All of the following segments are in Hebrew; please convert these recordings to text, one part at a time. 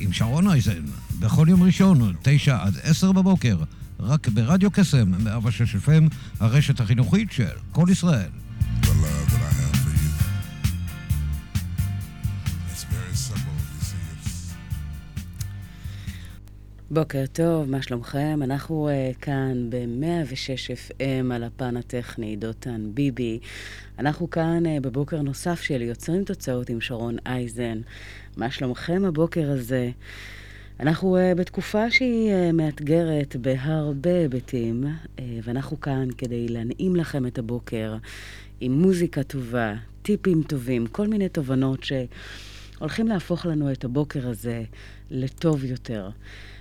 עם שרון אייזן, בכל יום ראשון, תשע עד עשר בבוקר, רק ברדיו קסם, 106 FM, הרשת החינוכית של כל ישראל. בוקר טוב, מה שלומכם? אנחנו uh, כאן ב-106 FM על הפן הטכני, דותן ביבי. אנחנו כאן uh, בבוקר נוסף של יוצרים תוצאות עם שרון אייזן. מה שלומכם הבוקר הזה? אנחנו uh, בתקופה שהיא uh, מאתגרת בהרבה היבטים, uh, ואנחנו כאן כדי להנעים לכם את הבוקר עם מוזיקה טובה, טיפים טובים, כל מיני תובנות שהולכים להפוך לנו את הבוקר הזה לטוב יותר.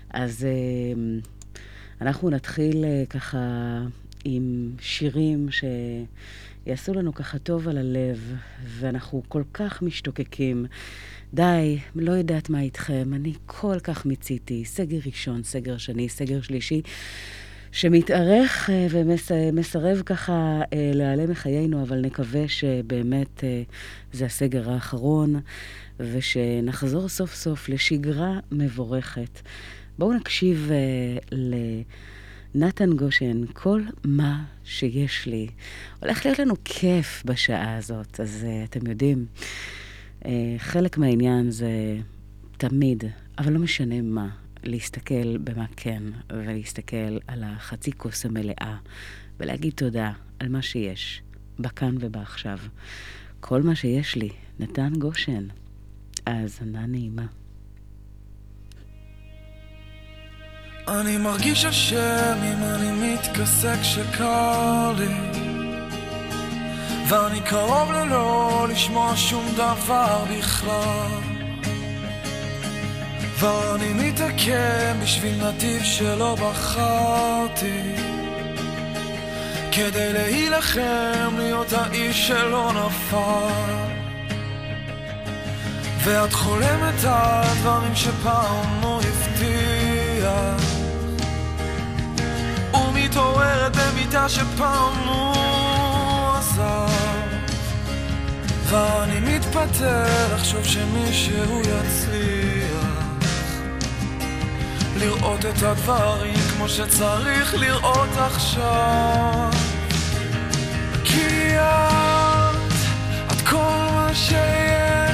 אז uh, אנחנו נתחיל uh, ככה עם שירים שיעשו לנו ככה טוב על הלב, ואנחנו כל כך משתוקקים. די, לא יודעת מה איתכם, אני כל כך מיציתי. סגר ראשון, סגר שני, סגר שלישי, שמתארך אה, ומסרב ככה אה, להיעלם מחיינו, אבל נקווה שבאמת אה, זה הסגר האחרון, ושנחזור סוף סוף לשגרה מבורכת. בואו נקשיב לנתן גושן, כל מה שיש לי. הולך להיות לנו כיף בשעה הזאת, אז אתם יודעים. אה, חלק מהעניין זה תמיד, אבל לא משנה מה, להסתכל במה כן, ולהסתכל על החצי כוס המלאה, ולהגיד תודה על מה שיש, בכאן ובעכשיו. כל מה שיש לי, נתן גושן. האזנה נעימה. אני מרגיש אשם אם אני מתכסה כשקר לי. ואני קרוב ללא לשמוע שום דבר בכלל. ואני מתעכב בשביל נתיב שלא בחרתי. כדי להילחם להיות האיש שלא נפל. ואת חולמת על דברים שפעם הוא הבטיח ומתעוררת במיטה שפעם הוא עזב. ואני מתפטר לחשוב שמישהו יצליח לראות את הדברים כמו שצריך לראות עכשיו. כי את, את כל מה שיש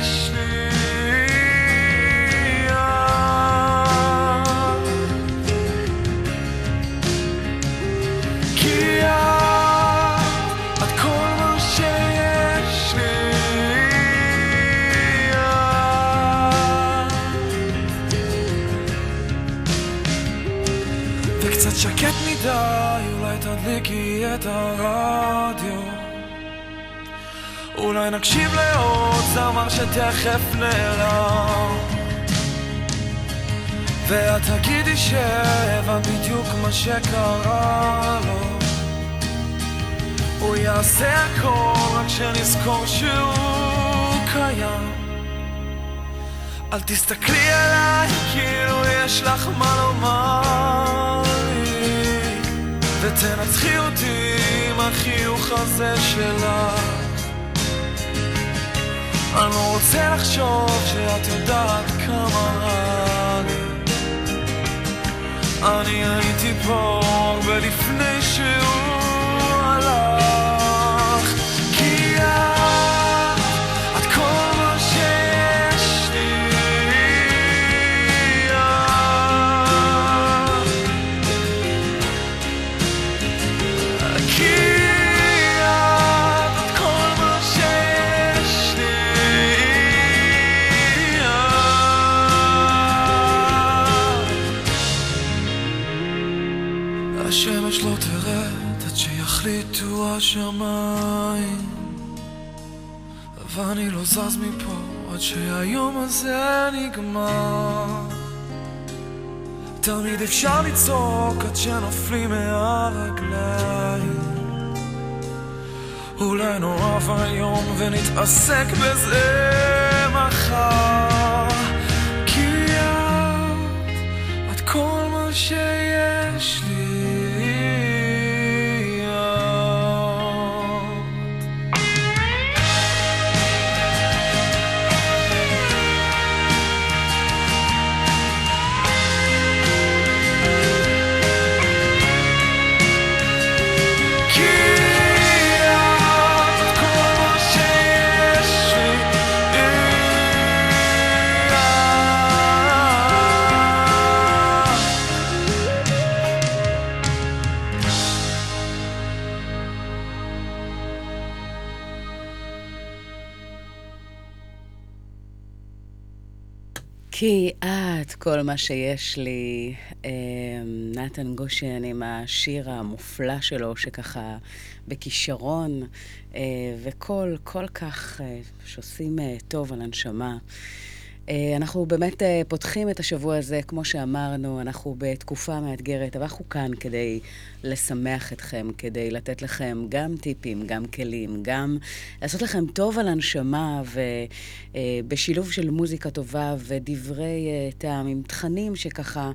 תדליקי את הרדיו. אולי נקשיב לעוד זמר שתכף נעלם. ואת תגידי שהבנת בדיוק מה שקרה לו. הוא יעשה הכל רק שנזכור שהוא קיים. אל תסתכלי עליי כאילו יש לך מה לומר ותנצחי אותי עם החיוך הזה שלך. אני לא רוצה לחשוב שאת יודעת כמה רע לי. אני הייתי פה הרבה לפני שהוא השמיים ואני לא זז מפה עד שהיום הזה נגמר. תמיד אפשר לצעוק עד שנופלים מהרגליים. אולי נורא ואיום ונתעסק בזה מחר. כי את, את כל מה שיש לי כל מה שיש לי, אה, נתן גושן עם השיר המופלא שלו, שככה בכישרון אה, וקול כל כך אה, שעושים אה, טוב על הנשמה. אה, אנחנו באמת אה, פותחים את השבוע הזה, כמו שאמרנו, אנחנו בתקופה מאתגרת, אבל אנחנו כאן כדי לשמח אתכם, כדי לתת לכם גם טיפים, גם כלים, גם לעשות לכם טוב על הנשמה, ובשילוב של מוזיקה טובה ודברי אה, טעם, עם תכנים שככה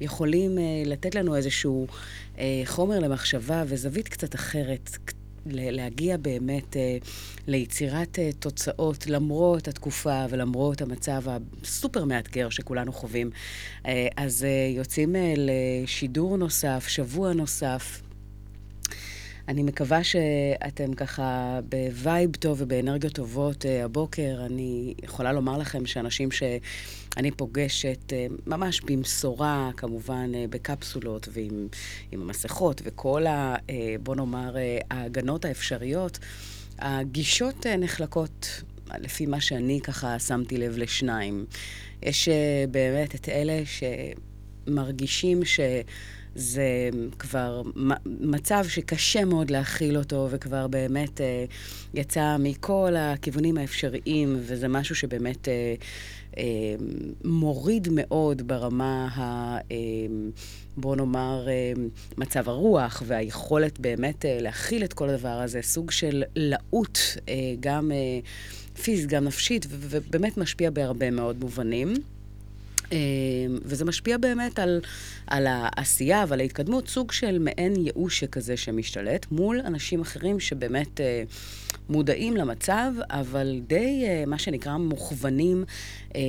יכולים אה, לתת לנו איזשהו אה, חומר למחשבה וזווית קצת אחרת. להגיע באמת אה, ליצירת אה, תוצאות למרות התקופה ולמרות המצב הסופר מאתגר שכולנו חווים. אה, אז יוצאים לשידור נוסף, שבוע נוסף. אני מקווה שאתם ככה ב vibe טוב ובאנרגיות טובות אה, הבוקר. אני יכולה לומר לכם שאנשים שאני פוגשת אה, ממש במשורה, כמובן אה, בקפסולות ועם עם המסכות וכל ה... בוא נאמר, ההגנות האפשריות, הגישות נחלקות לפי מה שאני ככה שמתי לב לשניים. יש באמת את אלה שמרגישים ש... זה כבר מצב שקשה מאוד להכיל אותו, וכבר באמת אה, יצא מכל הכיוונים האפשריים, וזה משהו שבאמת אה, אה, מוריד מאוד ברמה ה... אה, בוא נאמר, אה, מצב הרוח והיכולת באמת אה, להכיל את כל הדבר הזה, סוג של לאות, אה, גם אה, פיזית, גם נפשית, ובאמת משפיע בהרבה מאוד מובנים. אה, וזה משפיע באמת על, על העשייה ועל ההתקדמות, סוג של מעין ייאוש שכזה שמשתלט מול אנשים אחרים שבאמת אה, מודעים למצב, אבל די, אה, מה שנקרא, מוכוונים אה,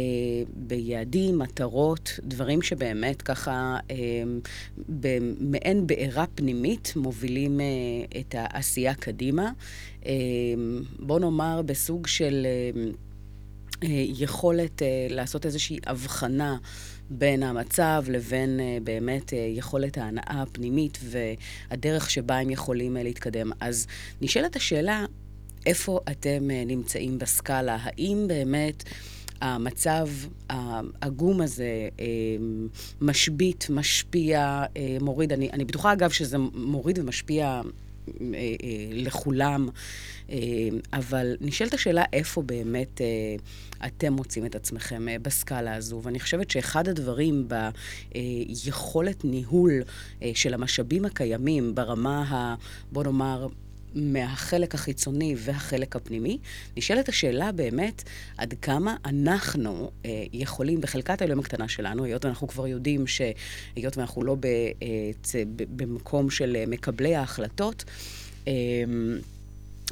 ביעדים, מטרות, דברים שבאמת ככה אה, במעין בעירה פנימית מובילים אה, את העשייה קדימה. אה, בוא נאמר בסוג של... אה, יכולת אה, לעשות איזושהי הבחנה בין המצב לבין אה, באמת אה, יכולת ההנאה הפנימית והדרך שבה הם יכולים אה, להתקדם. אז נשאלת השאלה, איפה אתם אה, נמצאים בסקאלה? האם באמת... המצב העגום הזה אה, משבית, משפיע, אה, מוריד. אני, אני בטוחה, אגב, שזה מוריד ומשפיע אה, אה, לכולם, אה, אבל נשאלת השאלה איפה באמת אה, אתם מוצאים את עצמכם אה, בסקאלה הזו, ואני חושבת שאחד הדברים ביכולת ניהול אה, של המשאבים הקיימים ברמה ה... בוא נאמר, מהחלק החיצוני והחלק הפנימי, נשאלת השאלה באמת עד כמה אנחנו אה, יכולים, בחלקת האלוהים הקטנה שלנו, היות ואנחנו כבר יודעים שהיות ואנחנו לא ב, אה, במקום של אה, מקבלי ההחלטות, אה,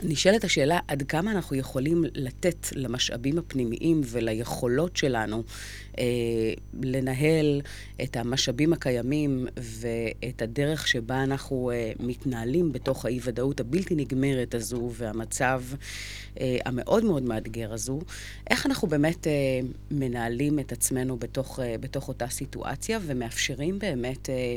נשאלת השאלה עד כמה אנחנו יכולים לתת למשאבים הפנימיים וליכולות שלנו אה, לנהל את המשאבים הקיימים ואת הדרך שבה אנחנו אה, מתנהלים בתוך האי-ודאות הבלתי נגמרת הזו והמצב אה, המאוד מאוד מאתגר הזו, איך אנחנו באמת אה, מנהלים את עצמנו בתוך, אה, בתוך אותה סיטואציה ומאפשרים באמת אה,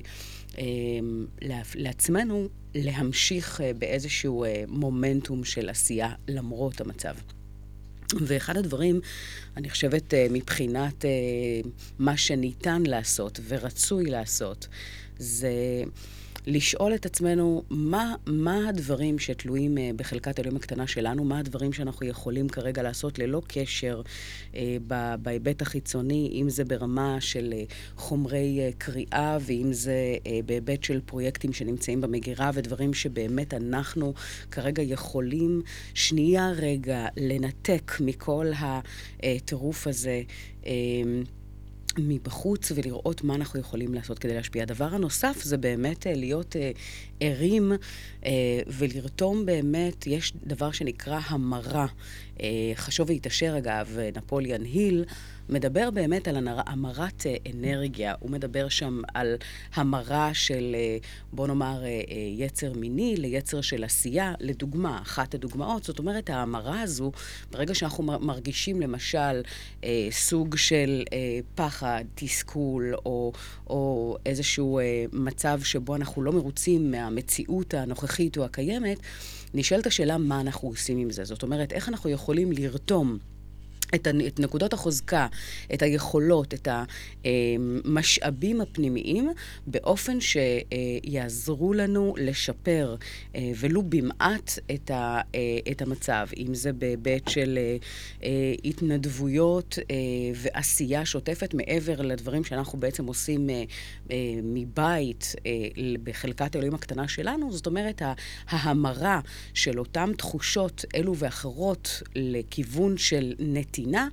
לעצמנו להמשיך אה, באיזשהו אה, מומנטום של עשייה למרות המצב. ואחד הדברים, אני חושבת, אה, מבחינת מה שניתן לעשות ורצוי לעשות, זה לשאול את עצמנו מה, מה הדברים שתלויים אה, בחלקת אלוהים הקטנה שלנו, מה הדברים שאנחנו יכולים כרגע לעשות ללא קשר אה, בהיבט החיצוני, אם זה ברמה של אה, חומרי אה, קריאה, ואם זה אה, בהיבט של פרויקטים שנמצאים במגירה, ודברים שבאמת אנחנו כרגע יכולים שנייה רגע לנתק מכל הטירוף הזה. אה, מבחוץ ולראות מה אנחנו יכולים לעשות כדי להשפיע. הדבר הנוסף זה באמת אה, להיות אה, ערים אה, ולרתום באמת, יש דבר שנקרא המרה. חשוב והתעשר אגב, נפוליאן היל. מדבר באמת על המרת אה, אנרגיה. הוא מדבר שם על המרה של, אה, בוא נאמר, אה, יצר מיני ליצר של עשייה. לדוגמה, אחת הדוגמאות, זאת אומרת, ההמרה הזו, ברגע שאנחנו מרגישים למשל סוג של פחד, תסכול, או, או איזשהו מצב שבו אנחנו לא מרוצים מהמציאות הנוכחית או הקיימת, נשאלת השאלה מה אנחנו עושים עם זה. זאת אומרת, איך אנחנו יכולים לרתום את, את נקודות החוזקה, את היכולות, את המשאבים הפנימיים, באופן שיעזרו לנו לשפר אה, ולו במעט את, ה, אה, את המצב, אם זה בהיבט של אה, התנדבויות ועשייה שוטפת מעבר לדברים שאנחנו בעצם עושים מבית בחלקת אלוהים הקטנה שלנו, זאת אומרת, ההמרה של אותן תחושות אלו ואחרות לכיוון של נתינה. נתינה,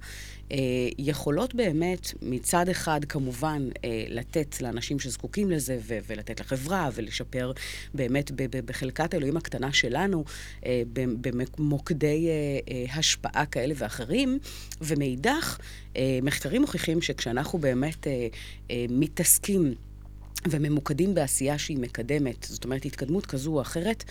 אה, יכולות באמת מצד אחד כמובן אה, לתת לאנשים שזקוקים לזה ו- ולתת לחברה ולשפר באמת בחלקת האלוהים הקטנה שלנו אה, במוקדי השפעה כאלה ואחרים, ומאידך מחקרים מוכיחים שכשאנחנו באמת מתעסקים וממוקדים בעשייה שהיא מקדמת, זאת אומרת, התקדמות כזו או אחרת,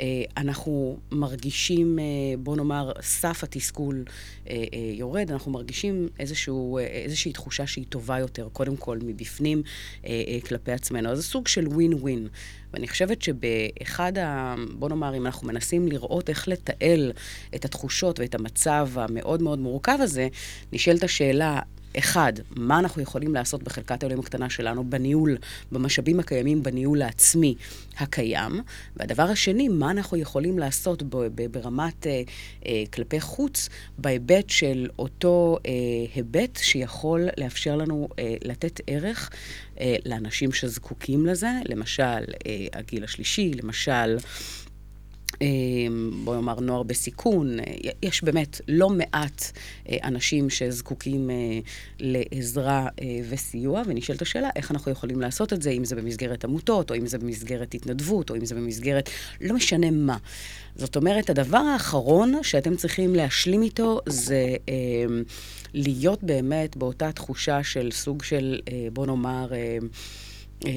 אה, אנחנו מרגישים, אה, בוא נאמר, סף התסכול אה, יורד, אנחנו מרגישים איזשהו, איזושהי תחושה שהיא טובה יותר, קודם כל מבפנים כלפי עצמנו. אז זה סוג של ווין ווין. ואני חושבת שבאחד ה... בוא נאמר, אם אנחנו מנסים לראות איך לתעל את התחושות ואת המצב המאוד מאוד מורכב הזה, נשאלת השאלה, אחד, מה אנחנו יכולים לעשות בחלקת האלוהים הקטנה שלנו בניהול, במשאבים הקיימים, בניהול העצמי הקיים, והדבר השני, מה אנחנו יכולים לעשות ברמת אה, אה, כלפי חוץ, בהיבט של אותו אה, היבט שיכול לאפשר לנו אה, לתת ערך אה, לאנשים שזקוקים לזה, למשל אה, הגיל השלישי, למשל... אמ, בוא נאמר נוער בסיכון, יש באמת לא מעט אה, אנשים שזקוקים אה, לעזרה אה, וסיוע, ונשאלת השאלה איך אנחנו יכולים לעשות את זה, אם זה במסגרת עמותות, או אם זה במסגרת התנדבות, או אם זה במסגרת, לא משנה מה. זאת אומרת, הדבר האחרון שאתם צריכים להשלים איתו זה אה, להיות באמת באותה תחושה של סוג של, אה, בוא נאמר, אה, אה,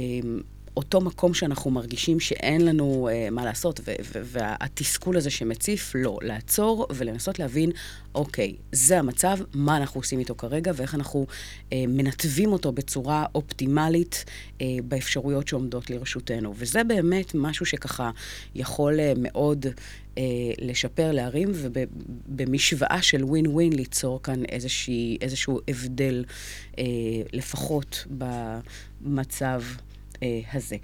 אותו מקום שאנחנו מרגישים שאין לנו אה, מה לעשות, והתסכול הזה שמציף, לא, לעצור ולנסות להבין, אוקיי, זה המצב, מה אנחנו עושים איתו כרגע, ואיך אנחנו אה, מנתבים אותו בצורה אופטימלית אה, באפשרויות שעומדות לרשותנו. וזה באמת משהו שככה יכול אה, מאוד... אה, לשפר, להרים, ובמשוואה של ווין ווין ליצור כאן איזושהי, איזשהו הבדל, אה, לפחות במצב הזה.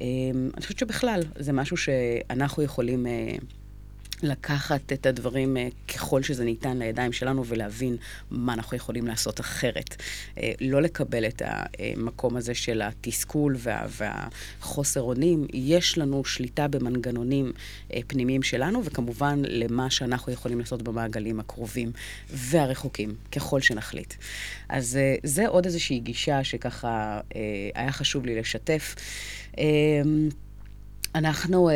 אה, אני חושבת שבכלל זה משהו שאנחנו יכולים אה, לקחת את הדברים אה, ככל שזה ניתן לידיים שלנו ולהבין מה אנחנו יכולים לעשות אחרת. אה, לא לקבל את המקום הזה של התסכול וה, והחוסר אונים. יש לנו שליטה במנגנונים אה, פנימיים שלנו, וכמובן למה שאנחנו יכולים לעשות במעגלים הקרובים והרחוקים, ככל שנחליט. אז זה עוד איזושהי גישה שככה היה חשוב לי לשתף. אנחנו אה,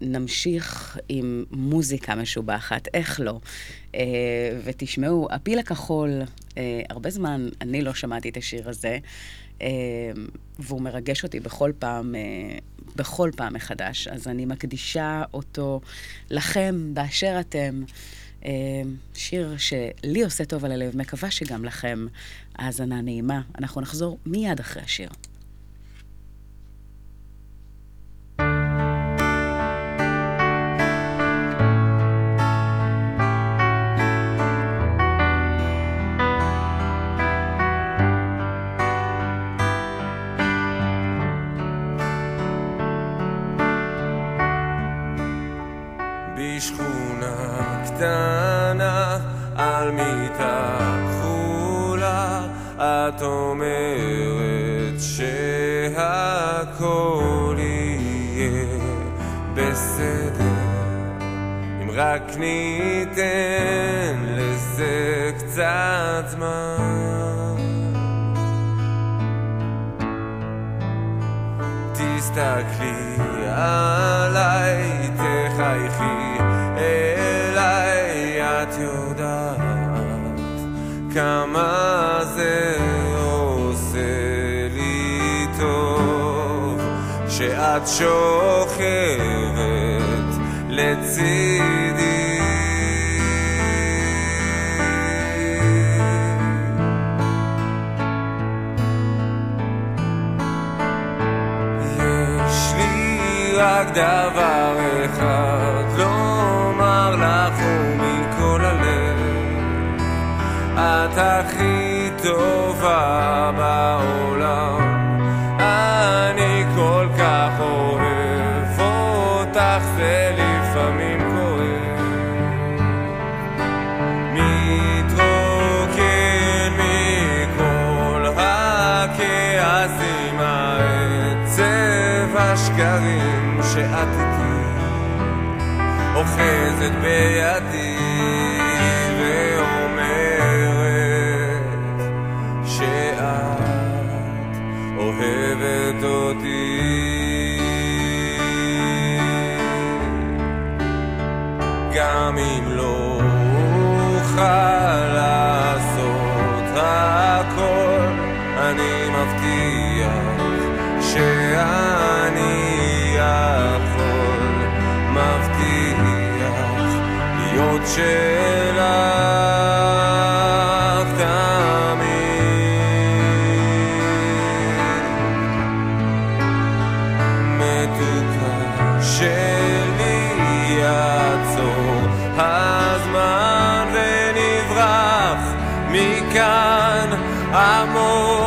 נמשיך עם מוזיקה משובחת, איך לא? אה, ותשמעו, הפיל הכחול, אה, הרבה זמן אני לא שמעתי את השיר הזה, אה, והוא מרגש אותי בכל פעם, אה, בכל פעם מחדש, אז אני מקדישה אותו לכם באשר אתם. אה, שיר שלי עושה טוב על הלב, מקווה שגם לכם. האזנה נעימה. אנחנו נחזור מיד אחרי השיר. את אומרת שהכל יהיה בסדר, אם רק ניתן לזה קצת זמן. תסתכלי עליי, תחייכי אליי, את יודעת כמה שאת שוכבת לצידי. יש לי רק דבר אחד לומר לך ומכל הלב את הכי טובה אוחזת בידי שלך שלי ונברח מכאן עמוק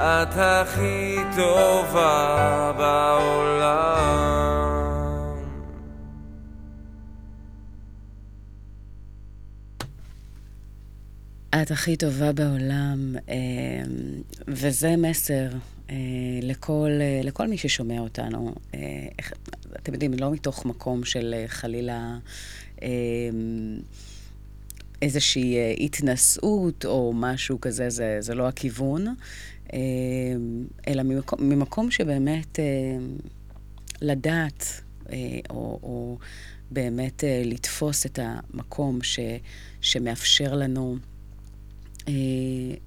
את הכי טובה בעולם את הכי טובה בעולם, אה, וזה מסר אה, לכל, אה, לכל מי ששומע אותנו. אתם יודעים, לא מתוך מקום של חלילה איזושהי התנשאות או משהו כזה, זה, זה לא הכיוון, אלא ממקום, ממקום שבאמת אה, לדעת, אה, או, או באמת אה, לתפוס את המקום ש, שמאפשר לנו אה,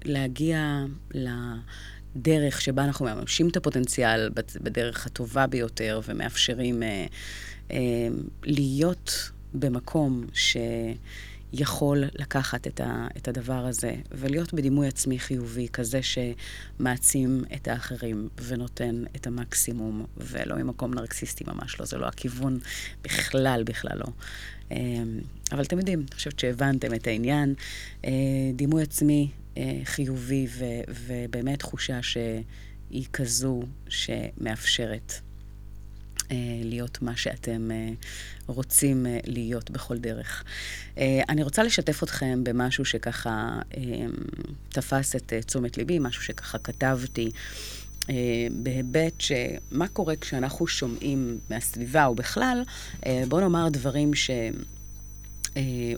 להגיע לדרך שבה אנחנו מממשים את הפוטנציאל בד- בדרך הטובה ביותר ומאפשרים אה, אה, להיות במקום יכול לקחת את, ה, את הדבר הזה ולהיות בדימוי עצמי חיובי, כזה שמעצים את האחרים ונותן את המקסימום, ולא ממקום נרקסיסטי ממש לא, זה לא הכיוון בכלל, בכלל לא. אמ, אבל אתם יודעים, אני חושבת שהבנתם את העניין. אה, דימוי עצמי אה, חיובי ו, ובאמת תחושה שהיא כזו שמאפשרת להיות מה שאתם רוצים להיות בכל דרך. אני רוצה לשתף אתכם במשהו שככה תפס את תשומת ליבי, משהו שככה כתבתי. בהיבט שמה קורה כשאנחנו שומעים מהסביבה, או בכלל, בואו נאמר דברים ש...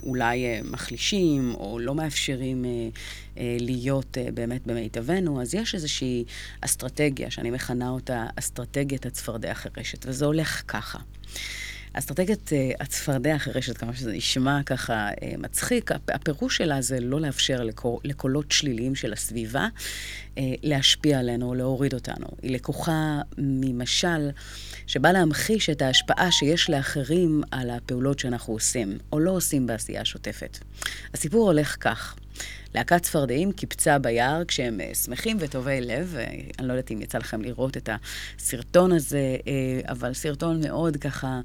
אולי מחלישים או לא מאפשרים להיות באמת במיטבנו, אז יש איזושהי אסטרטגיה, שאני מכנה אותה אסטרטגיית הצפרדע החירשת, וזה הולך ככה. אסטרטגיית הצפרדע החירשת, כמה שזה נשמע ככה מצחיק, הפירוש שלה זה לא לאפשר לקולות שליליים של הסביבה להשפיע עלינו להוריד אותנו. היא לקוחה ממשל שבא להמחיש את ההשפעה שיש לאחרים על הפעולות שאנחנו עושים, או לא עושים בעשייה השוטפת. הסיפור הולך כך. להקת צפרדעים קיפצה ביער כשהם uh, שמחים וטובי לב. Uh, אני לא יודעת אם יצא לכם לראות את הסרטון הזה, uh, אבל סרטון מאוד ככה,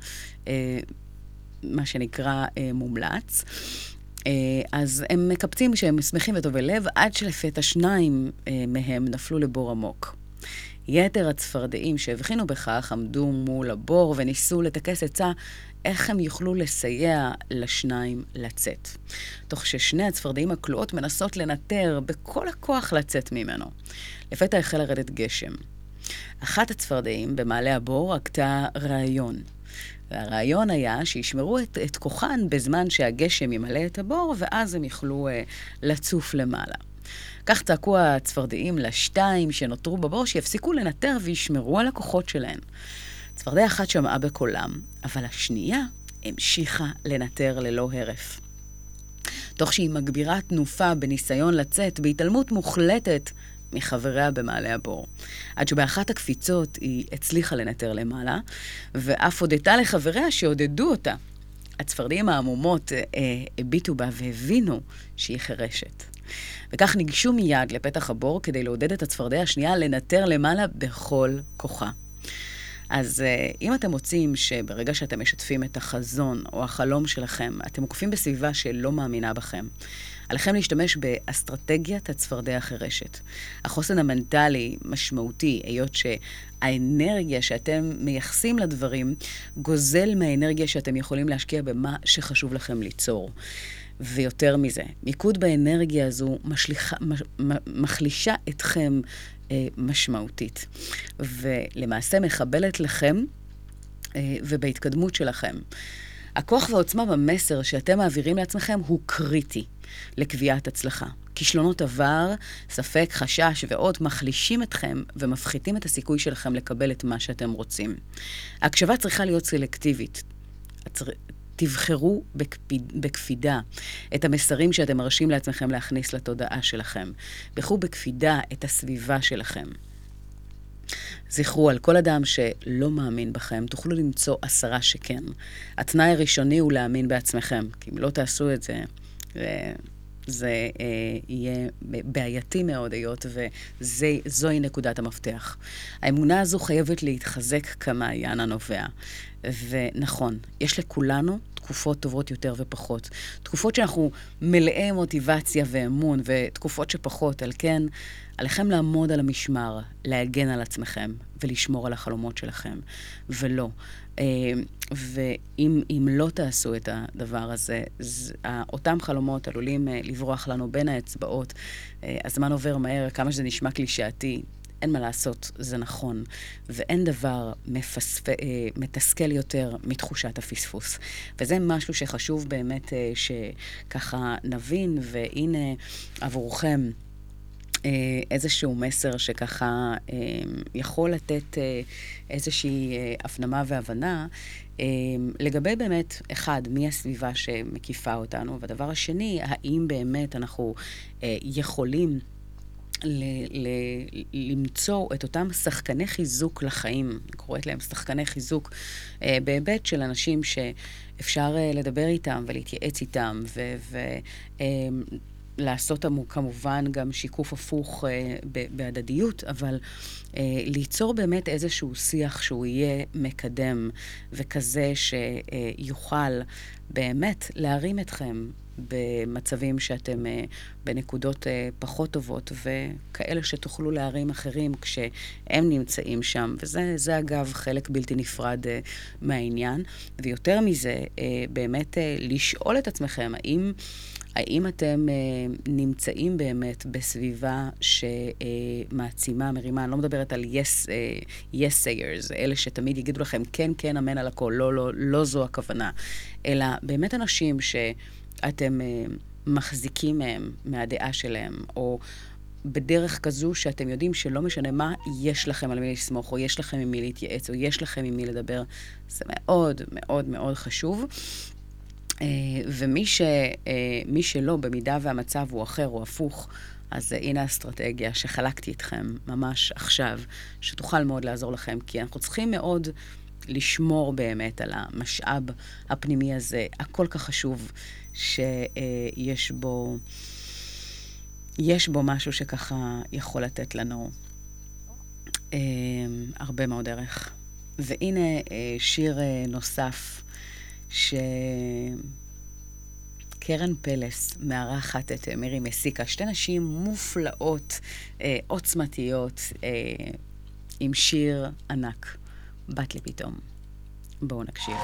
מה שנקרא, מומלץ. אז הם מקפצים כשהם שמחים וטובי לב, עד שלפתע שניים מהם נפלו לבור עמוק. יתר הצפרדעים שהבחינו בכך עמדו מול הבור וניסו לטכס עצה איך הם יוכלו לסייע לשניים לצאת. תוך ששני הצפרדעים הכלואות מנסות לנטר בכל הכוח לצאת ממנו. לפתע החל לרדת גשם. אחת הצפרדעים במעלה הבור הגתה רעיון. והרעיון היה שישמרו את, את כוחן בזמן שהגשם ימלא את הבור, ואז הם יוכלו uh, לצוף למעלה. כך צעקו הצפרדעים לשתיים שנותרו בבור שיפסיקו לנטר וישמרו על הכוחות שלהן. צפרדע אחת שמעה בקולם, אבל השנייה המשיכה לנטר ללא הרף. תוך שהיא מגבירה תנופה בניסיון לצאת בהתעלמות מוחלטת מחבריה במעלה הבור. עד שבאחת הקפיצות היא הצליחה לנטר למעלה, ואף הודתה לחבריה שעודדו אותה. הצפרדעים העמומות אה, הביטו בה והבינו שהיא חירשת. וכך ניגשו מיד לפתח הבור כדי לעודד את הצפרדע השנייה לנטר למעלה בכל כוחה. אז uh, אם אתם מוצאים שברגע שאתם משתפים את החזון או החלום שלכם, אתם מוקפים בסביבה שלא מאמינה בכם, עליכם להשתמש באסטרטגיית הצפרדע החירשת. החוסן המנטלי משמעותי, היות שהאנרגיה שאתם מייחסים לדברים גוזל מהאנרגיה שאתם יכולים להשקיע במה שחשוב לכם ליצור. ויותר מזה, מיקוד באנרגיה הזו משליחה, מחלישה אתכם אה, משמעותית, ולמעשה מחבלת לכם אה, ובהתקדמות שלכם. הכוח והעוצמה במסר שאתם מעבירים לעצמכם הוא קריטי לקביעת הצלחה. כישלונות עבר, ספק, חשש ועוד מחלישים אתכם ומפחיתים את הסיכוי שלכם לקבל את מה שאתם רוצים. ההקשבה צריכה להיות סלקטיבית. תבחרו בקפיד, בקפידה את המסרים שאתם מרשים לעצמכם להכניס לתודעה שלכם. בחרו בקפידה את הסביבה שלכם. זכרו, על כל אדם שלא מאמין בכם, תוכלו למצוא עשרה שכן. התנאי הראשוני הוא להאמין בעצמכם, כי אם לא תעשו את זה, זה אה, יהיה בעייתי מאוד, היות וזוהי נקודת המפתח. האמונה הזו חייבת להתחזק כמעיין הנובע. ונכון, יש לכולנו תקופות טובות יותר ופחות. תקופות שאנחנו מלאי מוטיבציה ואמון, ותקופות שפחות. על כן, עליכם לעמוד על המשמר, להגן על עצמכם ולשמור על החלומות שלכם, ולא. אה, ואם לא תעשו את הדבר הזה, אותם חלומות עלולים אה, לברוח לנו בין האצבעות. אה, הזמן עובר מהר, כמה שזה נשמע קלישאתי, אין מה לעשות, זה נכון. ואין דבר מפספ... אה, מתסכל יותר מתחושת הפספוס. וזה משהו שחשוב באמת אה, שככה נבין, והנה עבורכם. אה, איזשהו מסר שככה יכול לתת איזושהי הפנמה והבנה לגבי באמת, אחד, מי הסביבה שמקיפה אותנו, והדבר השני, האם באמת אנחנו יכולים ל- ל- למצוא את אותם שחקני חיזוק לחיים, אני קוראת להם שחקני חיזוק, אה, בהיבט של אנשים שאפשר אה, לדבר איתם ולהתייעץ איתם, ו... ו- אה, כמובן גם שיקוף הפוך אה, בהדדיות, אבל אה, ליצור באמת איזשהו שיח שהוא יהיה מקדם וכזה שיוכל באמת להרים אתכם במצבים שאתם אה, בנקודות אה, פחות טובות, וכאלה שתוכלו להרים אחרים כשהם נמצאים שם. וזה, זה, אגב, חלק בלתי נפרד אה, מהעניין. ויותר מזה, באמת לשאול את עצמכם, האם... האם אתם נמצאים באמת בסביבה שמעצימה, מרימה, אני לא מדברת על yes, yes sayers, אלה שתמיד יגידו לכם כן, כן, אמן על הכל, לא, לא, לא זו הכוונה, אלא באמת אנשים שאתם אה, מחזיקים מהם, מהדעה שלהם, או... בדרך כזו שאתם יודעים שלא משנה מה, יש לכם על מי לסמוך, או יש לכם עם מי להתייעץ, או יש לכם עם מי לדבר. זה מאוד מאוד מאוד חשוב. אה, ומי ש, אה, שלא, במידה והמצב הוא אחר או הפוך, אז הנה האסטרטגיה שחלקתי איתכם ממש עכשיו, שתוכל מאוד לעזור לכם, כי אנחנו צריכים מאוד לשמור באמת על המשאב הפנימי הזה, הכל כך חשוב, שיש בו, יש בו משהו שככה יכול לתת לנו אה, הרבה מאוד ערך. והנה אה, שיר אה, נוסף. שקרן פלס מארחת את מירי מסיקה, שתי נשים מופלאות, עוצמתיות, עם שיר ענק, בת לי פתאום. בואו נקשיב.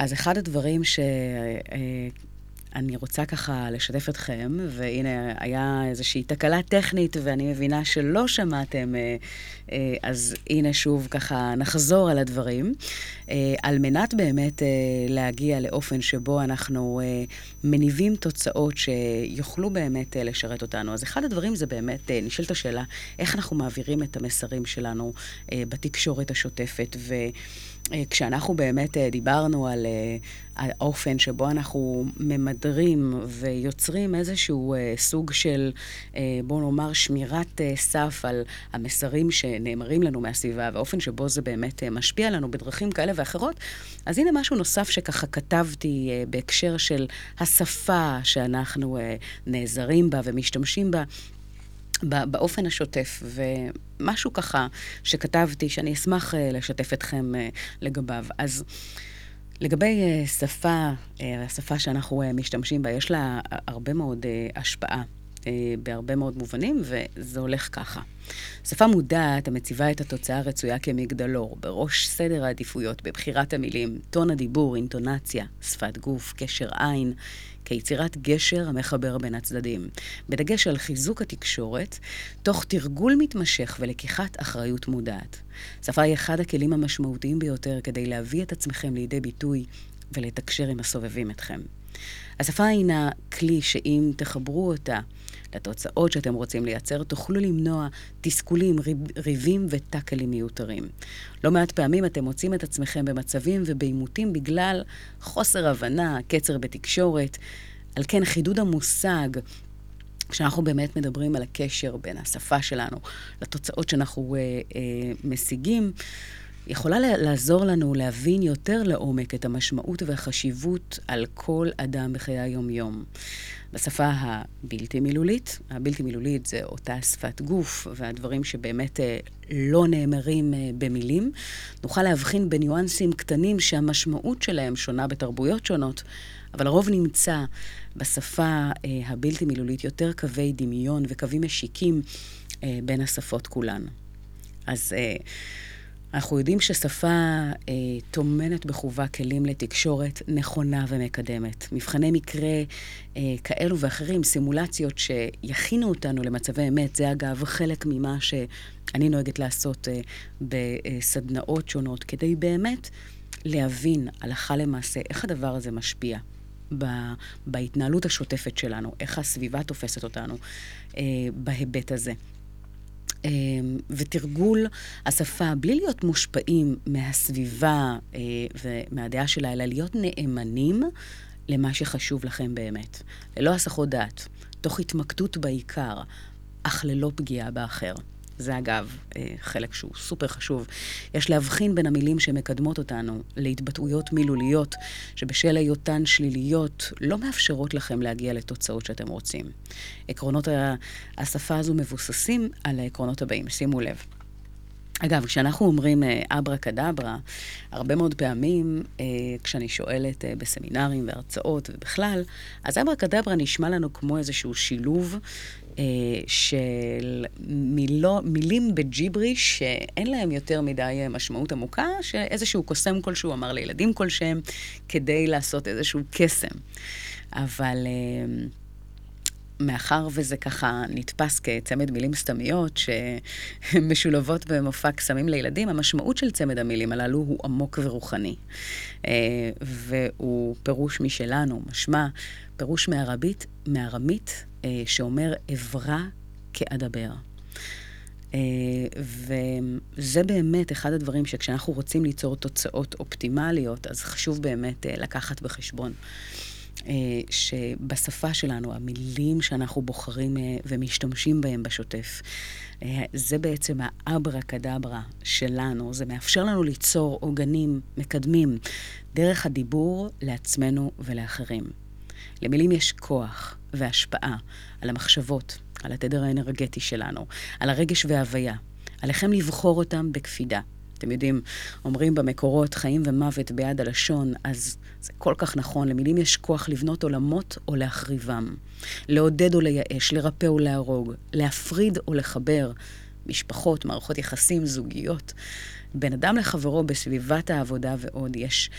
אז אחד הדברים ש... אה, רוצה ככה לשתף אתכם, והנה, היה איזושהי תקלה טכנית, ואני מבינה שלא שמעתם, אה, אה, אז הנה שוב ככה נחזור על הדברים. על מנת באמת להגיע לאופן שבו אנחנו מניבים תוצאות שיוכלו באמת לשרת אותנו. אז אחד הדברים זה באמת, נשאלת השאלה, איך אנחנו מעבירים את המסרים שלנו בתקשורת השוטפת, ו... כשאנחנו באמת דיברנו על האופן שבו אנחנו ממדרים ויוצרים איזשהו סוג של, בואו נאמר, שמירת סף על המסרים שנאמרים לנו מהסביבה, והאופן שבו זה באמת משפיע עלינו בדרכים כאלה ואחרות, אז הנה משהו נוסף שככה כתבתי בהקשר של השפה שאנחנו נעזרים בה ומשתמשים בה. באופן השוטף, ומשהו ככה שכתבתי, שאני אשמח אה, לשתף אתכם אה, לגביו. אז לגבי אה, שפה, השפה שאנחנו משתמשים בה, יש לה הרבה מאוד השפעה. בהרבה מאוד מובנים, וזה הולך ככה. שפה מודעת המציבה את התוצאה הרצויה כמגדלור, בראש סדר העדיפויות, בבחירת המילים, טון הדיבור, אינטונציה, שפת גוף, קשר עין, כיצירת גשר המחבר בין הצדדים, בדגש על חיזוק התקשורת, תוך תרגול מתמשך ולקיחת אחריות מודעת. שפה היא אחד הכלים המשמעותיים ביותר כדי להביא את עצמכם לידי ביטוי ולתקשר עם הסובבים אתכם. השפה הינה כלי שאם תחברו אותה לתוצאות שאתם רוצים לייצר, תוכלו למנוע תסכולים, ריב, ריבים וטאקלים מיותרים. לא מעט פעמים אתם מוצאים את עצמכם במצבים ובעימותים בגלל חוסר הבנה, קצר בתקשורת. על כן, חידוד המושג כשאנחנו באמת מדברים על הקשר בין השפה שלנו לתוצאות שאנחנו אה, אה, משיגים, יכולה לעזור לנו להבין יותר לעומק את המשמעות והחשיבות על כל אדם בחיי היום-יום. בשפה הבלתי מילולית, הבלתי מילולית זה אותה שפת גוף והדברים שבאמת אה, לא נאמרים אה, במילים, נוכל להבחין בניואנסים קטנים שהמשמעות שלהם שונה בתרבויות שונות, אבל הרוב נמצא בשפה אה, הבלתי מילולית יותר קווי דמיון וקווים משיקים בין השפות כולן. אז אנחנו יודעים ששפה אה, טומנת בחובה כלים לתקשורת נכונה ומקדמת. מבחני מקרה אה, כאלו ואחרים, סימולציות שיכינו אותנו למצבי אמת, זה אגב חלק ממה שאני נוהגת לעשות אה, בסדנאות שונות, כדי באמת להבין הלכה למעשה איך הדבר הזה משפיע. בהתנהלות השוטפת שלנו, איך הסביבה תופסת אותנו אה, בהיבט הזה. אמ, ותרגול השפה, בלי להיות מושפעים מהסביבה אה, ומהדעה שלה, אלא להיות נאמנים למה שחשוב לכם באמת. ללא הסחות דעת, תוך התמקדות בעיקר, אך ללא פגיעה באחר. זה אגב אה, חלק שהוא סופר חשוב. יש להבחין בין המילים שמקדמות אותנו להתבטאויות מילוליות, שבשל היותן שליליות לא מאפשרות לכם להגיע לתוצאות שאתם רוצים. עקרונות השפה הזו מבוססים על העקרונות הבאים, שימו לב. אגב, כשאנחנו אומרים אה, אברה קדברה, הרבה מאוד פעמים, אה, כשאני שואלת אה, בסמינרים והרצאות ובכלל, אז אברה קדברה נשמע לנו כמו איזשהו שילוב של מילו, מילים בג'יבריש שאין להם יותר מדי משמעות עמוקה, שאיזשהו קוסם כלשהו אמר לילדים כלשהם כדי לעשות איזשהו קסם. אבל... מאחר וזה ככה נתפס כצמד מילים סתמיות שמשולבות במופע קסמים לילדים, המשמעות של צמד המילים הללו הוא עמוק ורוחני. אה, והוא פירוש משלנו, משמע פירוש מארבית, מארמית אה, שאומר אברה כאדבר. Uh, וזה באמת אחד הדברים שכשאנחנו רוצים ליצור תוצאות אופטימליות, אז חשוב באמת uh, לקחת בחשבון. אה, שבשפה שלנו, המילים שאנחנו בוחרים אה, ומשתמשים בהם בשוטף, אה, זה בעצם האברה קדברה שלנו. זה מאפשר לנו ליצור עוגנים מקדמים דרך הדיבור לעצמנו ולאחרים. למילים יש כוח והשפעה על המחשבות, על התדר האנרגטי שלנו, על הרגש וההוויה. עליכם לבחור אותם בקפידה. אתם יודעים, אומרים במקורות חיים ומוות ביד הלשון, אז זה כל כך נכון. למילים יש כוח לבנות עולמות או להחריבם. לעודד או לייאש, לרפא או להרוג, להפריד או לחבר. משפחות, מערכות יחסים, זוגיות. בין אדם לחברו בסביבת העבודה ועוד יש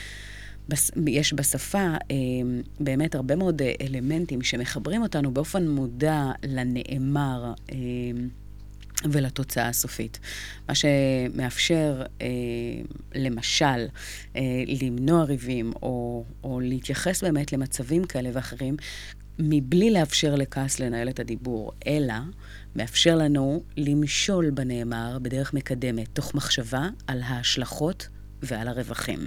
יש בשפה אה, באמת הרבה מאוד אה, אלמנטים שמחברים אותנו באופן מודע לנאמר. אה, ולתוצאה הסופית. מה שמאפשר, אה, למשל, אה, למנוע ריבים, או, או להתייחס באמת למצבים כאלה ואחרים, מבלי לאפשר לכעס לנהל את הדיבור, אלא מאפשר לנו למשול בנאמר בדרך מקדמת, תוך מחשבה על ההשלכות ועל הרווחים.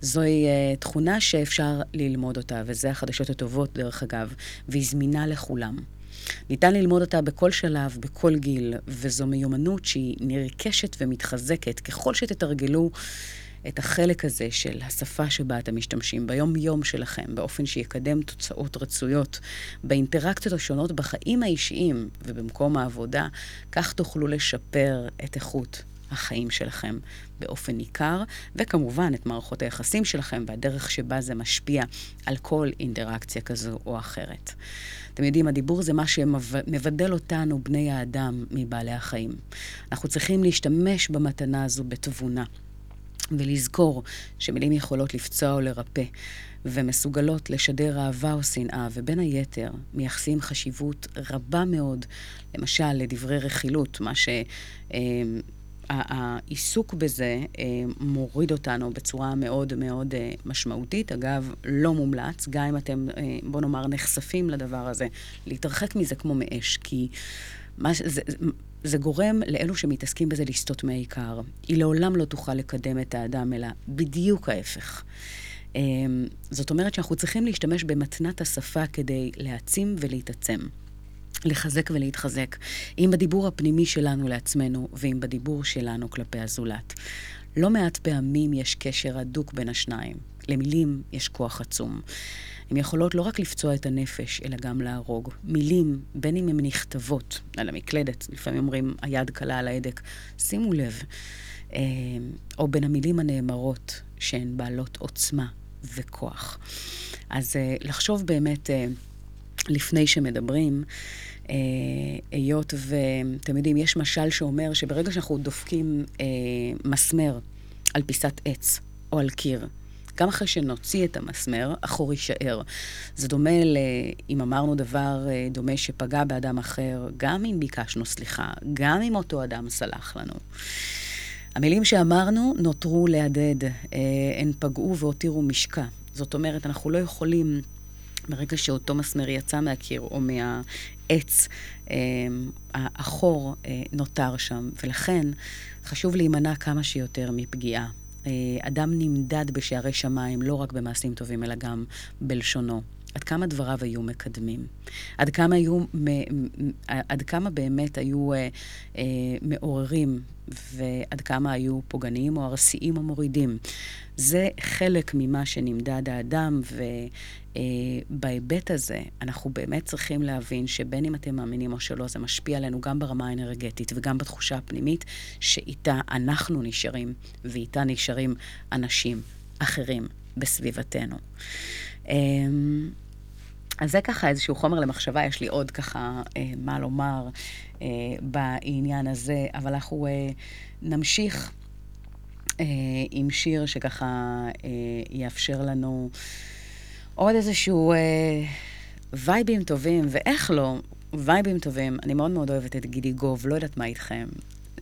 זוהי uh, תכונה שאפשר ללמוד אותה, וזה החדשות הטובות, דרך אגב, והיא זמינה לכולם. ניתן ללמוד אותה בכל שלב, בכל גיל, וזו מיומנות שהיא נרכשת ומתחזקת ככל שתתרגלו את החלק הזה של השפה שבה אתם משתמשים ביום-יום שלכם, באופן שיקדם תוצאות רצויות באינטראקציות השונות בחיים האישיים ובמקום העבודה, כך תוכלו לשפר את איכות החיים שלכם באופן ניכר, וכמובן את מערכות היחסים שלכם והדרך שבה זה משפיע על כל אינטראקציה כזו או אחרת. אתם יודעים, הדיבור זה מה שמבדל אותנו, בני האדם, מבעלי החיים. אנחנו צריכים להשתמש במתנה הזו בתבונה. ולזכור שמילים יכולות לפצוע או לרפא, ומסוגלות לשדר אהבה או שנאה, ובין היתר מייחסים חשיבות רבה מאוד, למשל לדברי רכילות, מה ש... העיסוק בזה אה, מוריד אותנו בצורה מאוד מאוד אה, משמעותית. אגב, לא מומלץ, גם אם אתם, אה, בוא נאמר, נחשפים לדבר הזה, להתרחק מזה כמו מאש, כי מה, זה, זה גורם לאלו שמתעסקים בזה לסטות מהעיקר. היא לעולם לא תוכל לקדם את האדם, אלא בדיוק ההפך. זאת אומרת שאנחנו צריכים להשתמש במתנת השפה כדי להעצים ולהתעצם. לחזק ולהתחזק, אם בדיבור הפנימי שלנו לעצמנו, ואם בדיבור שלנו כלפי הזולת. לא מעט פעמים יש קשר הדוק בין השניים. למילים יש כוח עצום. הן יכולות לא רק לפצוע את הנפש, אלא גם להרוג. מילים, בין אם הן נכתבות על המקלדת, לפעמים אומרים היד קלה על ההדק, שימו לב, אה, או בין המילים הנאמרות, שהן בעלות עוצמה וכוח. אז אה, לחשוב באמת... אה, לפני שמדברים, אה, היות ואתם יודעים, יש משל שאומר שברגע שאנחנו דופקים אה, מסמר על פיסת עץ או על קיר, גם אחרי שנוציא את המסמר, החור יישאר. זה דומה ל... אם אמרנו דבר אה, דומה שפגע באדם אחר, גם אם ביקשנו סליחה, גם אם אותו אדם סלח לנו. המילים שאמרנו נותרו להדהד, אה, הן פגעו והותירו משקע. זאת אומרת, אנחנו לא יכולים... ברגע שאותו מסמר יצא מהקיר או מהעץ, אה, החור אה, נותר שם, ולכן חשוב להימנע כמה שיותר מפגיעה. אה, אדם נמדד בשערי שמיים לא רק במעשים טובים, אלא גם בלשונו. עד כמה דבריו היו מקדמים? עד כמה, היו, עד כמה באמת היו אה, אה, מעוררים ועד כמה היו פוגעניים או ארסיים או מורידים? זה חלק ממה שנמדד האדם, ובהיבט אה, הזה אנחנו באמת צריכים להבין שבין אם אתם מאמינים או שלא, זה משפיע עלינו גם ברמה האנרגטית וגם בתחושה הפנימית, שאיתה אנחנו נשארים, ואיתה נשארים אנשים אחרים בסביבתנו. אמ, אז זה ככה איזשהו חומר למחשבה, יש לי עוד ככה אה, מה לומר אה, בעניין הזה, אבל אנחנו אה, נמשיך אה, עם שיר שככה אה, יאפשר לנו עוד איזשהו אה, וייבים טובים, ואיך לא, וייבים טובים. אני מאוד מאוד אוהבת את גידי גוב, לא יודעת מה איתכם.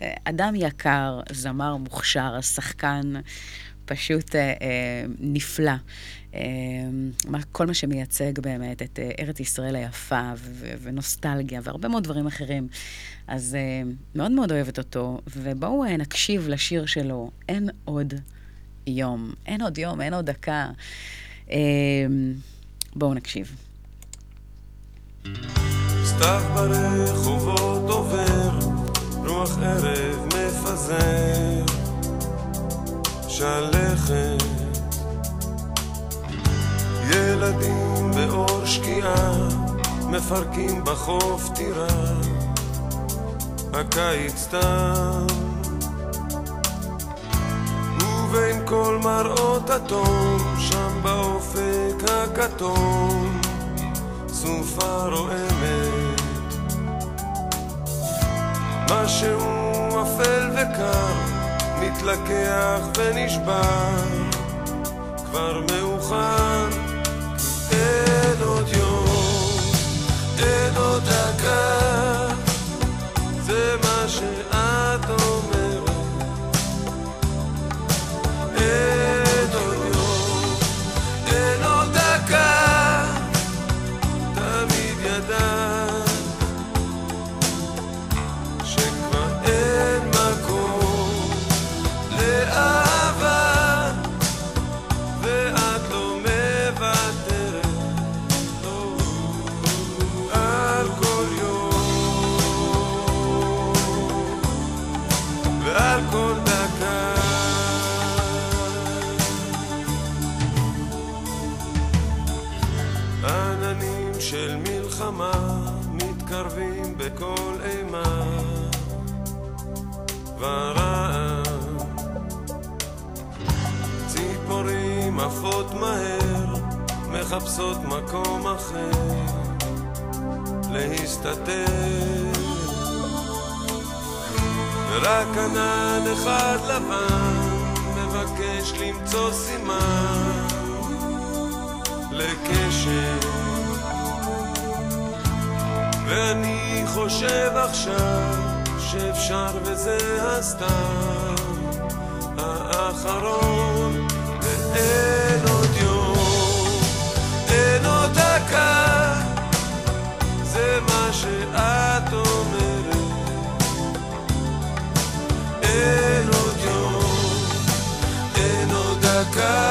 אה, אדם יקר, זמר מוכשר, שחקן פשוט אה, אה, נפלא. אה, כל מה שמייצג באמת את אה, ארץ ישראל היפה ונוסטלגיה והרבה מאוד דברים אחרים. אז אה, מאוד מאוד אוהבת אותו, ובואו אה, נקשיב לשיר שלו, אין עוד יום. אין עוד יום, אין עוד דקה. אה, בואו נקשיב. סתיו ברחובות עובר, רוח ערב מפזר, שלכת. ילדים באור שקיעה, מפרקים בחוף טירה, הקיץ תם. ובין כל מראות התום, שם באופק הכתום, סופה רועמת. משהו אפל וקר, מתלקח ונשבר, כבר מאוחר. אין עוד יום, אין עוד דקה, זה מה... עפות מהר, מחפשות מקום אחר להסתתר. רק ענן אחד לבן מבקש למצוא סימן לקשר. ואני חושב עכשיו שאפשר וזה הסתם האחרון ואין time.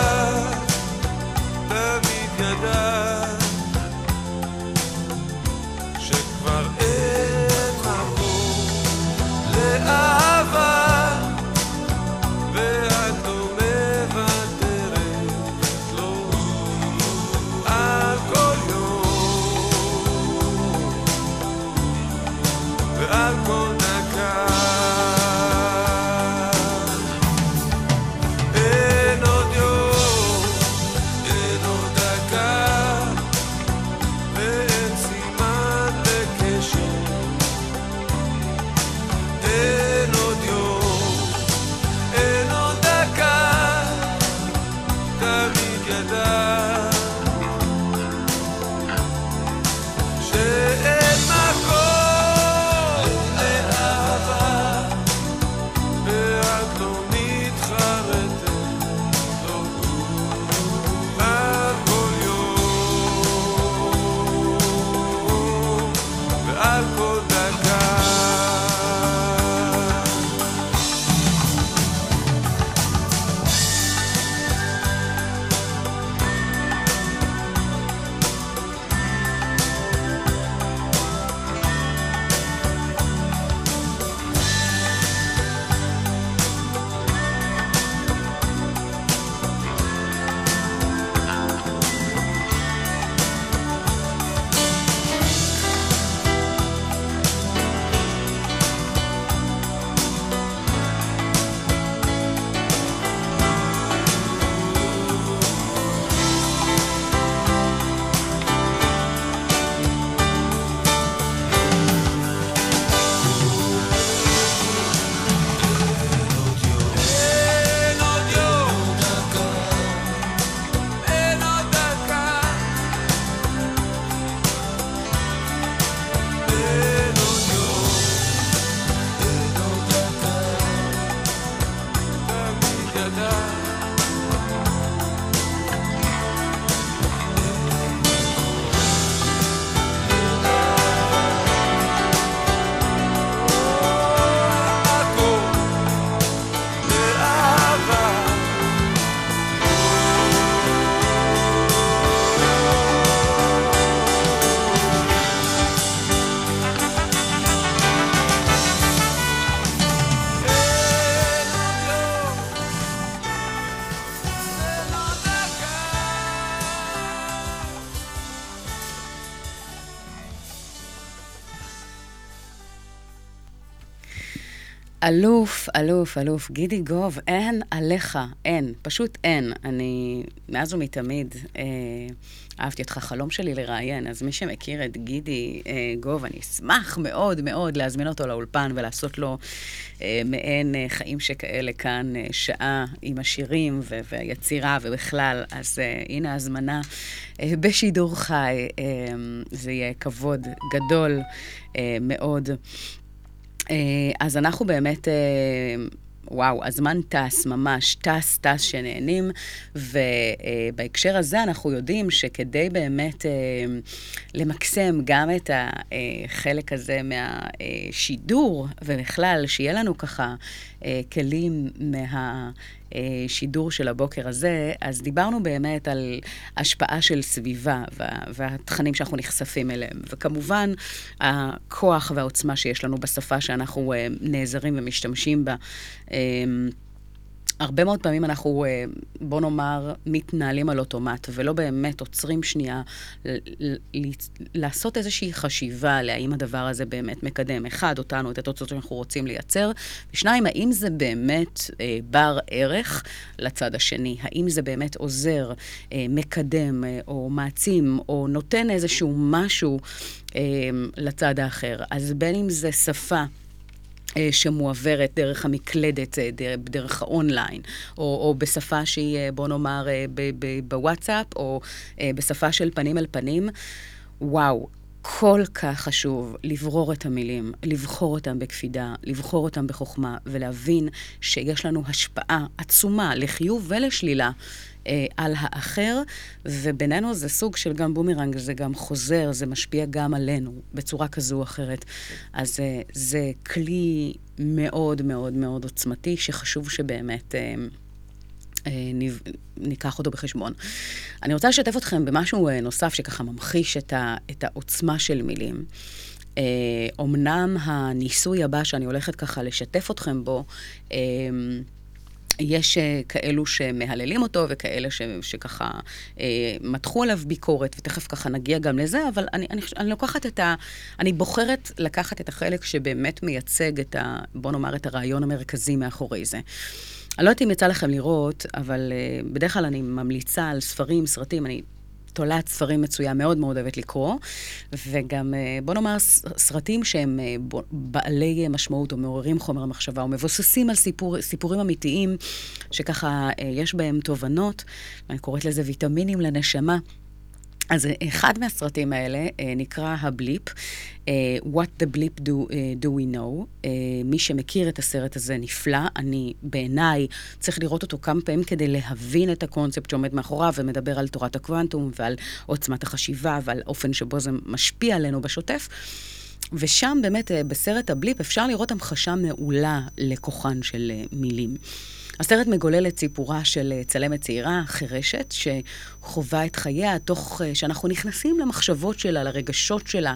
אלוף, אלוף, אלוף, גידי גוב, אין עליך, אין, פשוט אין. אני, מאז ומתמיד, אה, אהבתי אותך, חלום שלי לראיין, אז מי שמכיר את גידי אה, גוב, אני אשמח מאוד מאוד להזמין אותו לאולפן ולעשות לו אה, מעין אה, חיים שכאלה כאן, אה, שעה עם השירים ו- והיצירה ובכלל. אז אה, הנה ההזמנה אה, בשידור חי, אה, זה יהיה כבוד גדול אה, מאוד. אה, אז אנחנו באמת, אה, וואו, הזמן טס, ממש טס, טס שנהנים, ובהקשר הזה אנחנו יודעים שכדי באמת אה, למקסם גם את החלק הזה מהשידור, ובכלל, שיהיה לנו ככה אה, כלים מה... שידור של הבוקר הזה, אז דיברנו באמת על השפעה של סביבה וה, והתכנים שאנחנו נחשפים אליהם. וכמובן, הכוח והעוצמה שיש לנו בשפה שאנחנו uh, נעזרים ומשתמשים בה. הרבה מאוד פעמים אנחנו, אה, בוא נאמר, מתנהלים על אוטומט, ולא באמת עוצרים שנייה לעשות איזושהי חשיבה להאם הדבר הזה באמת מקדם, אחד, אותנו, את התוצאות שאנחנו רוצים לייצר, ושניים, האם זה באמת אה, בר ערך לצד השני? האם זה באמת עוזר, אה, מקדם, אה, או מעצים, או נותן איזשהו משהו אה, לצד האחר? אז בין אם זה שפה, שמועברת דרך המקלדת, אה, דרך האונליין, או, או בשפה שהיא, אה, בוא נאמר, בוואטסאפ, או בשפה של פנים אל פנים. וואו, כל כך חשוב לברור את המילים, לבחור אותם בקפידה, לבחור אותם בחוכמה, ולהבין שיש לנו השפעה עצומה לחיוב ולשלילה אה, על האחר, ובינינו זה סוג של גם בומרנג, זה גם חוזר, זה משפיע גם עלינו בצורה כזו או אחרת. אז אה, זה כלי מאוד מאוד מאוד עוצמתי, שחשוב שבאמת... אה, ניקח אותו בחשבון. אני רוצה לשתף אתכם במשהו נוסף שככה ממחיש את, ה, את העוצמה של מילים. אומנם הניסוי הבא שאני הולכת ככה לשתף אתכם בו, יש אה, כאלו שמהללים אותו וכאלה ש, שככה אה, מתחו עליו ביקורת, ותכף ככה נגיע גם לזה, אבל אני, אני, אני לוקחת את ה... אני בוחרת לקחת את החלק שבאמת מייצג את ה... בוא נאמר, את הרעיון המרכזי מאחורי זה. אני לא יודעת אם יצא לכם לראות, אבל uh, בדרך כלל אני ממליצה על ספרים, סרטים, אני תולעת ספרים מצויה, מאוד מאוד אוהבת לקרוא, וגם, אה, בוא נאמר, סרטים שהם אה, בעלי משמעות או מעוררים חומר מחשבה, או מבוססים על סיפור, סיפורים אמיתיים, שככה אה, יש בהם תובנות, אני קוראת לזה ויטמינים לנשמה. אז אחד מהסרטים האלה אה, נקרא הבליפ, אה, What the Blip Do, אה, do We Know. אה, מי שמכיר את הסרט הזה נפלא. אני, בעיניי, צריך לראות אותו כמה פעמים כדי להבין את הקונספט שעומד מאחוריו, ומדבר על תורת הקוונטום ועל עוצמת החשיבה ועל אופן שבו זה משפיע עלינו בשוטף. ושם באמת, אה, בסרט הבליפ, אפשר לראות המחשה מעולה לכוחן של אה, מילים. הסרט מגולל את סיפורה של אה, צלמת צעירה, חירשת, שחווה את חייה תוך אה, שאנחנו נכנסים למחשבות שלה, לרגשות שלה.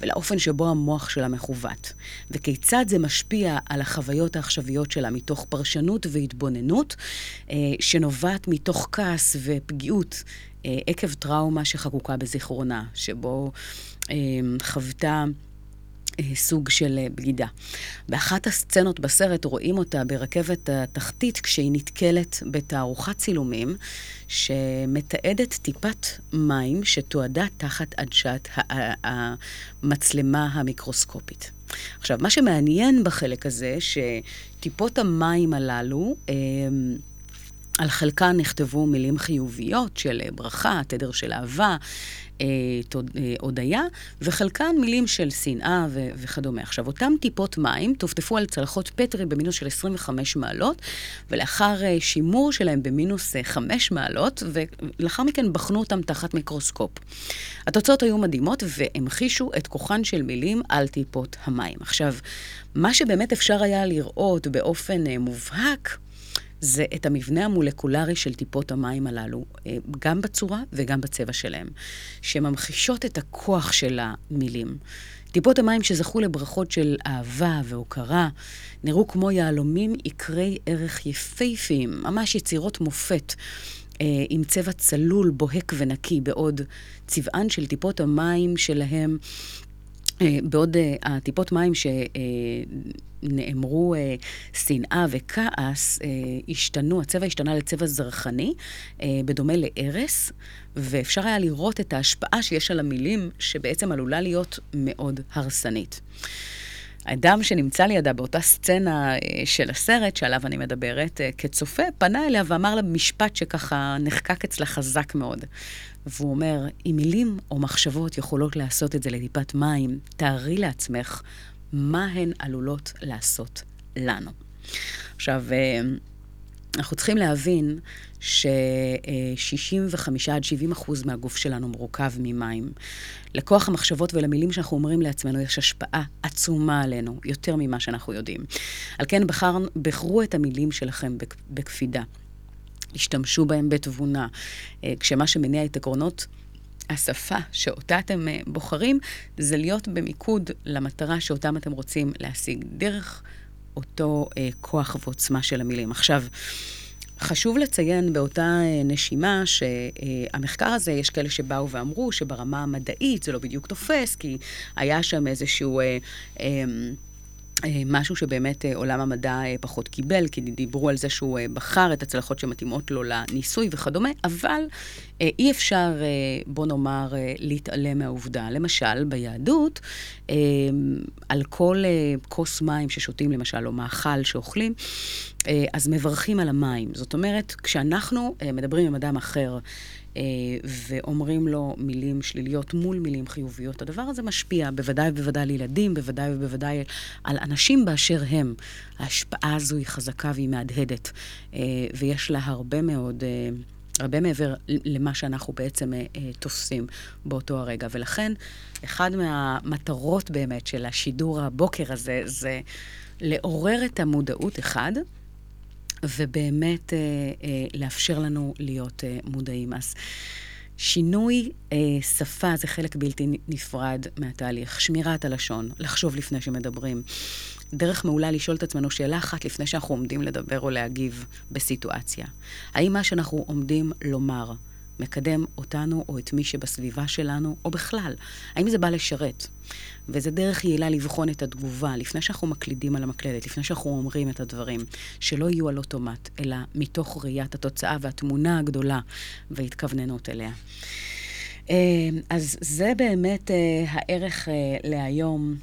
ולאופן שבו המוח שלה מכוות, וכיצד זה משפיע על החוויות העכשוויות שלה מתוך פרשנות והתבוננות, אה, שנובעת מתוך כעס ופגיעות עקב טראומה שחקוקה בזיכרונה, שבו חוותה אה, סוג של אה, בגידה. באחת הסצנות בסרט רואים אותה ברכבת התחתית כשהיא נתקלת בתערוכת צילומים שמתעדת טיפת מים שתועדה תחת עדשת המצלמה המיקרוסקופית. עכשיו, מה שמעניין בחלק הזה, שטיפות המים הללו, אה, על חלקן נכתבו מילים חיוביות של ברכה, תדר של אהבה, אה, אה, הודיה, וחלקן מילים של שנאה ו- וכדומה. עכשיו, אותן טיפות מים טופטפו על צלחות פטרי במינוס של 25 מעלות, ולאחר אה, שימור שלהם במינוס 5 מעלות, ולאחר מכן בחנו אותם תחת מיקרוסקופ. התוצאות היו מדהימות והמחישו את כוחן של מילים על טיפות המים. עכשיו, מה שבאמת אפשר היה לראות באופן מובהק, זה את המבנה המולקולרי של טיפות המים הללו, אה, גם בצורה וגם בצבע שלהם, שממחישות את הכוח של המילים. טיפות המים שזכו לברכות של אהבה והוקרה, נראו כמו יהלומים עיקרי ערך יפהפיים, ממש יצירות מופת. אה, עם צבע צלול, בוהק ונקי, בעוד צבען של טיפות המים שלהם, אה, בעוד הטיפות מים ש... נאמרו אה, שנאה וכעס, אה, השתנו, הצבע השתנה לצבע זרחני, אה, בדומה לארס, ואפשר היה לראות את ההשפעה שיש על המילים, שבעצם עלולה להיות מאוד הרסנית. האדם שנמצא לידה באותה סצנה אה, של הסרט שעליו אני מדברת, אה, כצופה, פנה אליה ואמר לה משפט שככה נחקק אצלה חזק מאוד. והוא אומר, אם מילים או מחשבות יכולות לעשות את זה לטיפת מים, תארי לעצמך מה הן עלולות לעשות לנו. עכשיו, אה, אנחנו צריכים להבין ש-65 עד 70 אחוז מהגוף שלנו מורכב ממים. לכוח המחשבות ולמילים שאנחנו אומרים לעצמנו יש השפעה עצומה עלינו, יותר ממה שאנחנו יודעים. על כן בחר, בחרו את המילים שלכם בק- בקפידה. השתמשו בהם בתבונה. אה, כשמה שמניע את עקרונות השפה שאותה אתם אה, בוחרים, זה להיות במיקוד למטרה שאותם אתם רוצים להשיג דרך אותו אה, כוח ועוצמה של המילים. עכשיו, חשוב לציין באותה אה, נשימה שהמחקר הזה, יש כאלה שבאו ואמרו שברמה המדעית זה לא בדיוק תופס, כי היה שם איזשהו... אה, אה, אה, משהו שבאמת אה, עולם המדע אה, פחות קיבל, כי דיברו על זה שהוא אה, בחר את הצלחות שמתאימות לו לניסוי וכדומה, אבל אה, אי אפשר, אה, בוא נאמר, אה, להתעלם מהעובדה. למשל, ביהדות, אה, על כל אה, כוס מים ששותים, למשל, או מאכל שאוכלים, אה, אז מברכים על המים. זאת אומרת, כשאנחנו אה, מדברים עם אדם אחר, אה, ואומרים לו מילים שליליות מול מילים חיוביות. הדבר הזה משפיע בוודאי ובוודאי על ילדים, בוודאי ובוודאי על אנשים באשר הם. ההשפעה הזו היא חזקה והיא מהדהדת, אה, ויש לה הרבה מאוד... אה, הרבה מעבר למה שאנחנו בעצם אה, אה, תופסים באותו הרגע. ולכן, אחד מהמטרות באמת של השידור הבוקר הזה, זה לעורר את המודעות, אחד, ובאמת אה, אה, לאפשר לנו להיות אה, מודעים. אז שינוי אה, שפה זה חלק בלתי נפרד מהתהליך. שמירת הלשון, לחשוב לפני שמדברים. דרך מעולה לשאול את עצמנו שאלה אחת לפני שאנחנו עומדים לדבר או להגיב בסיטואציה. האם מה שאנחנו עומדים לומר מקדם אותנו או את מי שבסביבה שלנו, או בכלל? האם זה בא לשרת? וזה דרך יעילה לבחון את התגובה לפני שאנחנו מקלידים על המקלדת, לפני שאנחנו אומרים את הדברים, שלא יהיו על אוטומט, אלא מתוך ראיית התוצאה והתמונה הגדולה והתכווננות אליה. אה, אז זה באמת אה, הערך אה, להיום.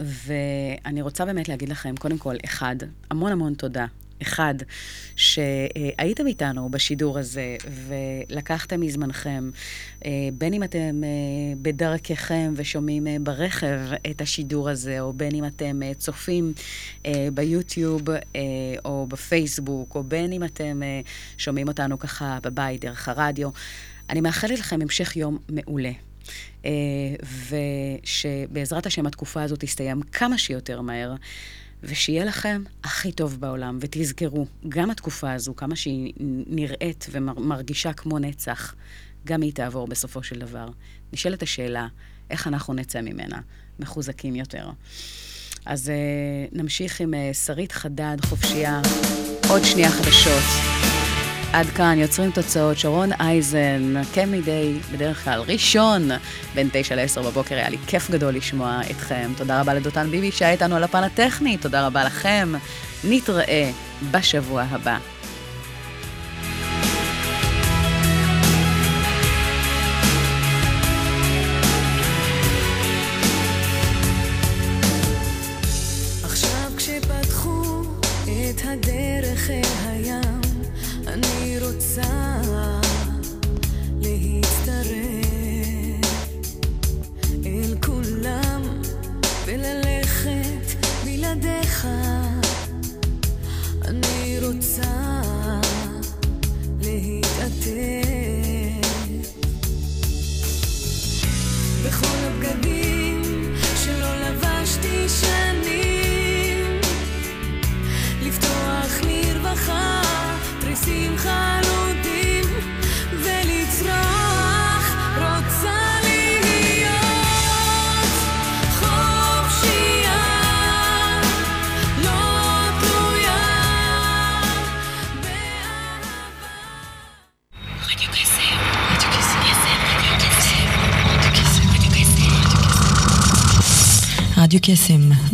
ואני רוצה באמת להגיד לכם, קודם כל, אחד, המון המון תודה. אחד, שהייתם איתנו בשידור הזה ולקחתם מזמנכם, אה, בין אם אתם אה, בדרככם ושומעים אה, ברכב את השידור הזה, או בין אם אתם צופים ביוטיוב או בפייסבוק, או בין אם אתם שומעים אותנו ככה בבית דרך הרדיו. אני מאחלת לכם המשך יום מעולה. ושבעזרת השם התקופה הזאת תסתיים כמה שיותר מהר, ושיהיה לכם הכי טוב בעולם. ותזכרו, גם התקופה הזו, כמה שהיא נראית ומרגישה כמו נצח, גם היא תעבור בסופו של דבר. נשאלת השאלה, איך אנחנו נצא ממנה מחוזקים יותר. אז uh, נמשיך עם uh, שרית חדד, חופשייה, עוד שנייה חדשות. עד כאן יוצרים תוצאות, שרון אייזן, כמדי, בדרך כלל ראשון, בין 9 ל-10 בבוקר, היה לי כיף גדול לשמוע אתכם. תודה רבה לדותן ביבי שהיה איתנו על הפן הטכני, תודה רבה לכם. נתראה בשבוע הבא.